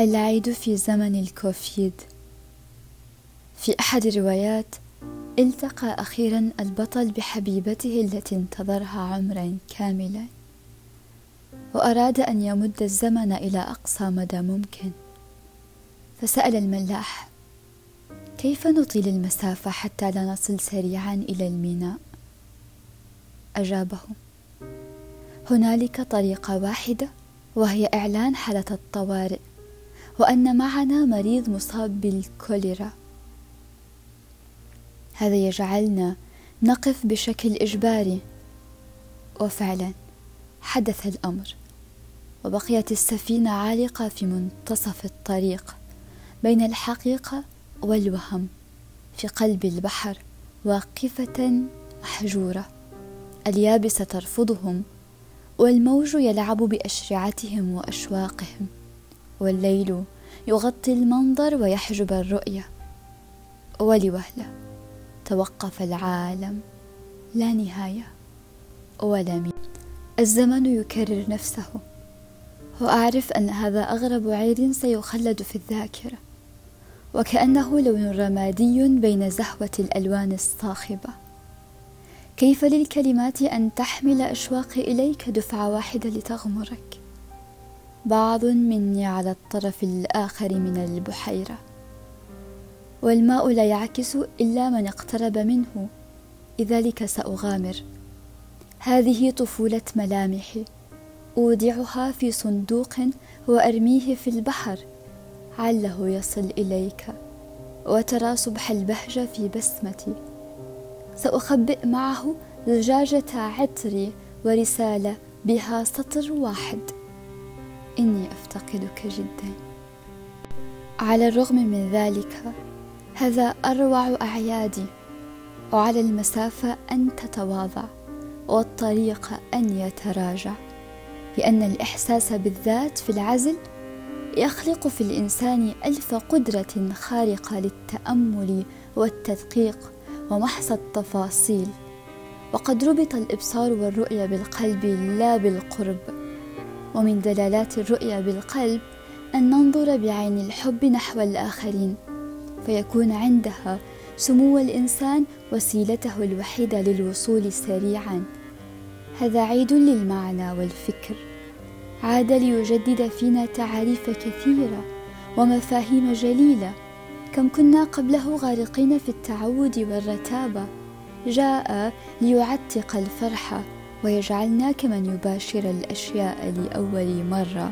العيد في زمن الكوفيد. في أحد الروايات التقى أخيرا البطل بحبيبته التي انتظرها عمرا كاملا وأراد أن يمد الزمن إلى أقصى مدى ممكن. فسأل الملاح كيف نطيل المسافة حتى لا نصل سريعا إلى الميناء؟ اجابه هنالك طريقة واحدة وهي إعلان حالة الطوارئ. وأن معنا مريض مصاب بالكوليرا. هذا يجعلنا نقف بشكل إجباري. وفعلا حدث الأمر وبقيت السفينة عالقة في منتصف الطريق بين الحقيقة والوهم في قلب البحر واقفة محجورة. اليابسة ترفضهم والموج يلعب بأشرعتهم وأشواقهم. والليل يغطي المنظر ويحجب الرؤية. ولوهلة توقف العالم لا نهاية ولا مين الزمن يكرر نفسه وأعرف أن هذا أغرب عيد سيخلد في الذاكرة. وكأنه لون رمادي بين زهوة الألوان الصاخبة. كيف للكلمات أن تحمل أشواقي إليك دفعة واحدة لتغمرك؟ بعض مني على الطرف الآخر من البحيرة والماء لا يعكس إلا من اقترب منه لذلك سأغامر. هذه طفولة ملامحي أودعها في صندوق وأرميه في البحر عله يصل إليك وترى صبح البهجة في بسمتي. سأخبئ معه زجاجة عطري ورسالة بها سطر واحد. إني أفتقدك جدا. على الرغم من ذلك هذا أروع أعيادي. وعلى المسافة أن تتواضع والطريق أن يتراجع. لأن الإحساس بالذات في العزل يخلق في الإنسان ألف قدرة خارقة للتأمل والتدقيق ومحص التفاصيل. وقد ربط الإبصار والرؤية بالقلب لا بالقرب. ومن دلالات الرؤية بالقلب أن ننظر بعين الحب نحو الآخرين فيكون عندها سمو الإنسان وسيلته الوحيدة للوصول سريعا. هذا عيد للمعنى والفكر. عاد ليجدد فينا تعاريف كثيرة ومفاهيم جليلة كم كنا قبله غارقين في التعود والرتابة. جاء ليعتق الفرحة ويجعلنا كمن يباشر الأشياء لأول مرة.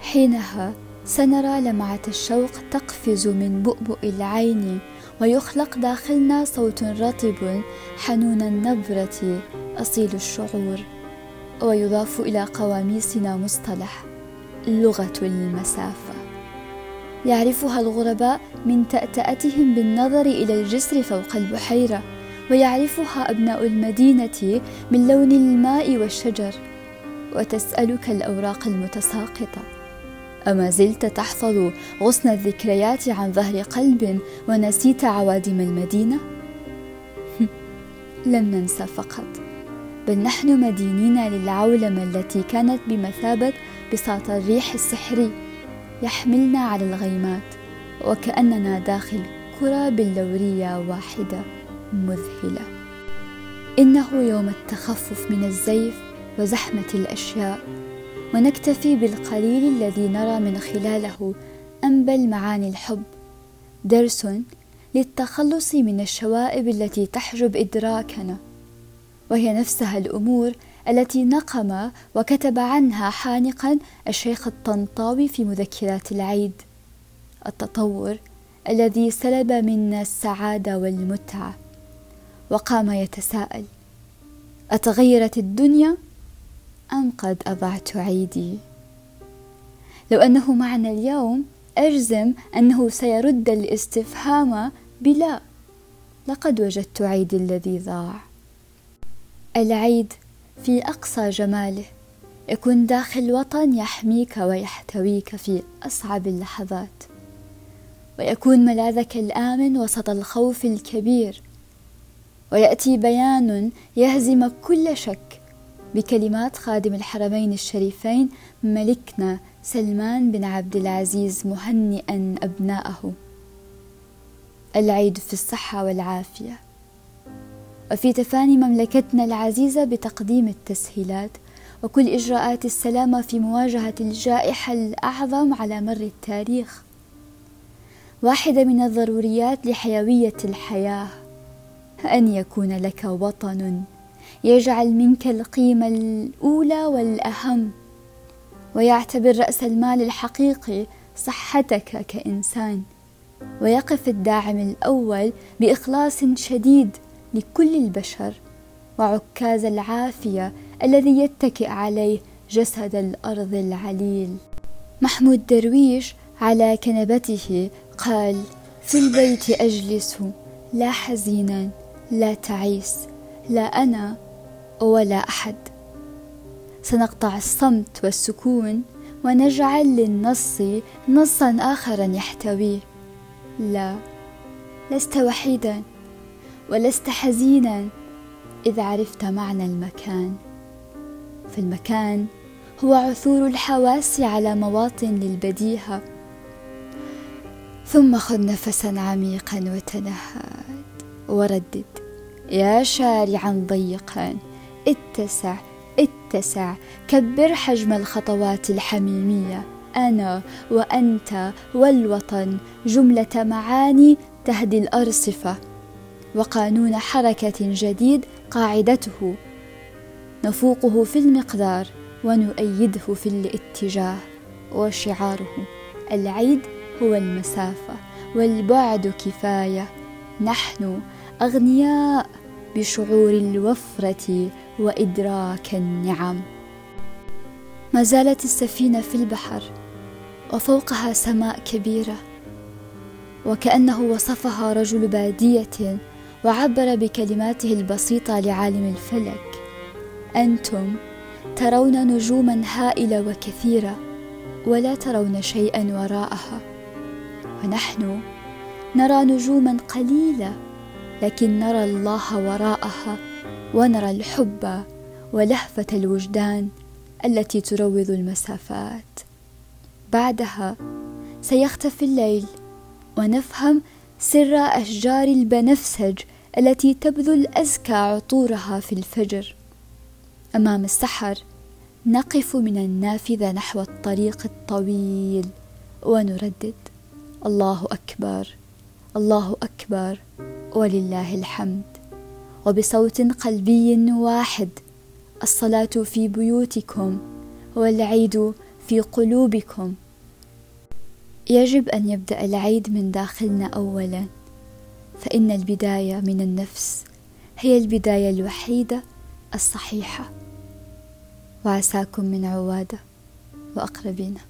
حينها سنرى لمعة الشوق تقفز من بؤبؤ العين ويخلق داخلنا صوت رطب حنون النبرة أصيل الشعور ويضاف إلى قواميسنا مصطلح لغة المسافة. يعرفها الغرباء من تأتأتهم بالنظر إلى الجسر فوق البحيرة ويعرفها أبناء المدينة من لون الماء والشجر وتسألك الأوراق المتساقطة أما زلت تحفظ غصن الذكريات عن ظهر قلب ونسيت عوادم المدينة؟ لم ننسى فقط بل نحن مدينين للعولمة التي كانت بمثابة بساط الريح السحري يحملنا على الغيمات وكأننا داخل كرة بلورية واحدة مذهلة. إنه يوم التخفف من الزيف وزحمة الأشياء ونكتفي بالقليل الذي نرى من خلاله أنبل معاني الحب. درس للتخلص من الشوائب التي تحجب إدراكنا وهي نفسها الأمور التي نقم وكتب عنها حانقا الشيخ الطنطاوي في مذكرات العيد. التطور الذي سلب منا السعادة والمتعة. وقام يتساءل أتغيرت الدنيا أم قد أضعت عيدي؟ لو أنه معنا اليوم أجزم أنه سيرد الاستفهام بلا لقد وجدت عيدي الذي ضاع. العيد في أقصى جماله يكون داخل وطن يحميك ويحتويك في أصعب اللحظات. ويكون ملاذك الآمن وسط الخوف الكبير ويأتي بيان يهزم كل شك بكلمات خادم الحرمين الشريفين ملكنا سلمان بن عبد العزيز مهنئا أبناءه. العيد في الصحة والعافية. وفي تفاني مملكتنا العزيزة بتقديم التسهيلات وكل إجراءات السلامة في مواجهة الجائحة الأعظم على مر التاريخ. واحدة من الضروريات لحيوية الحياة. أن يكون لك وطن. يجعل منك القيمة الأولى والأهم. ويعتبر رأس المال الحقيقي صحتك كإنسان. ويقف الداعم الأول بإخلاص شديد لكل البشر. وعكاز العافية الذي يتكئ عليه جسد الأرض العليل. محمود درويش على كنبته قال في البيت أجلس. لا حزينا. لا تعيس لا أنا ولا أحد. سنقطع الصمت والسكون ونجعل للنص نصا آخر يحتويه لا لست وحيدا ولست حزينا إذ عرفت معنى المكان. فالمكان هو عثور الحواس على مواطن للبديهة. ثم خذ نفسا عميقا وتنهد. وردد. يا شارعا ضيقا اتسع اتسع كبر حجم الخطوات الحميمية. أنا وأنت والوطن جملة معاني تهدي الأرصفة. وقانون حركة جديد قاعدته. نفوقه في المقدار ونؤيده في الاتجاه. وشعاره العيد هو المسافة والبعد كفاية. نحن أغنياء بشعور الوفرة وإدراك النعم. ما زالت السفينة في البحر وفوقها سماء كبيرة وكأنه وصفها رجل بادية وعبر بكلماته البسيطة لعالم الفلك. أنتم ترون نجوما هائلة وكثيرة ولا ترون شيئا وراءها ونحن نرى نجوما قليلة لكن نرى الله وراءها ونرى الحب ولهفة الوجدان التي تروض المسافات. بعدها سيختفي الليل ونفهم سر أشجار البنفسج التي تبذل ازكى عطورها في الفجر. أمام السحر نقف من النافذة نحو الطريق الطويل ونردد. الله أكبر الله أكبر. ولله الحمد. وبصوت قلبي واحد الصلاة في بيوتكم والعيد في قلوبكم. يجب أن يبدأ العيد من داخلنا اولا فإن البداية من النفس هي البداية الوحيدة الصحيحة. وعساكم من عوادة واقربينه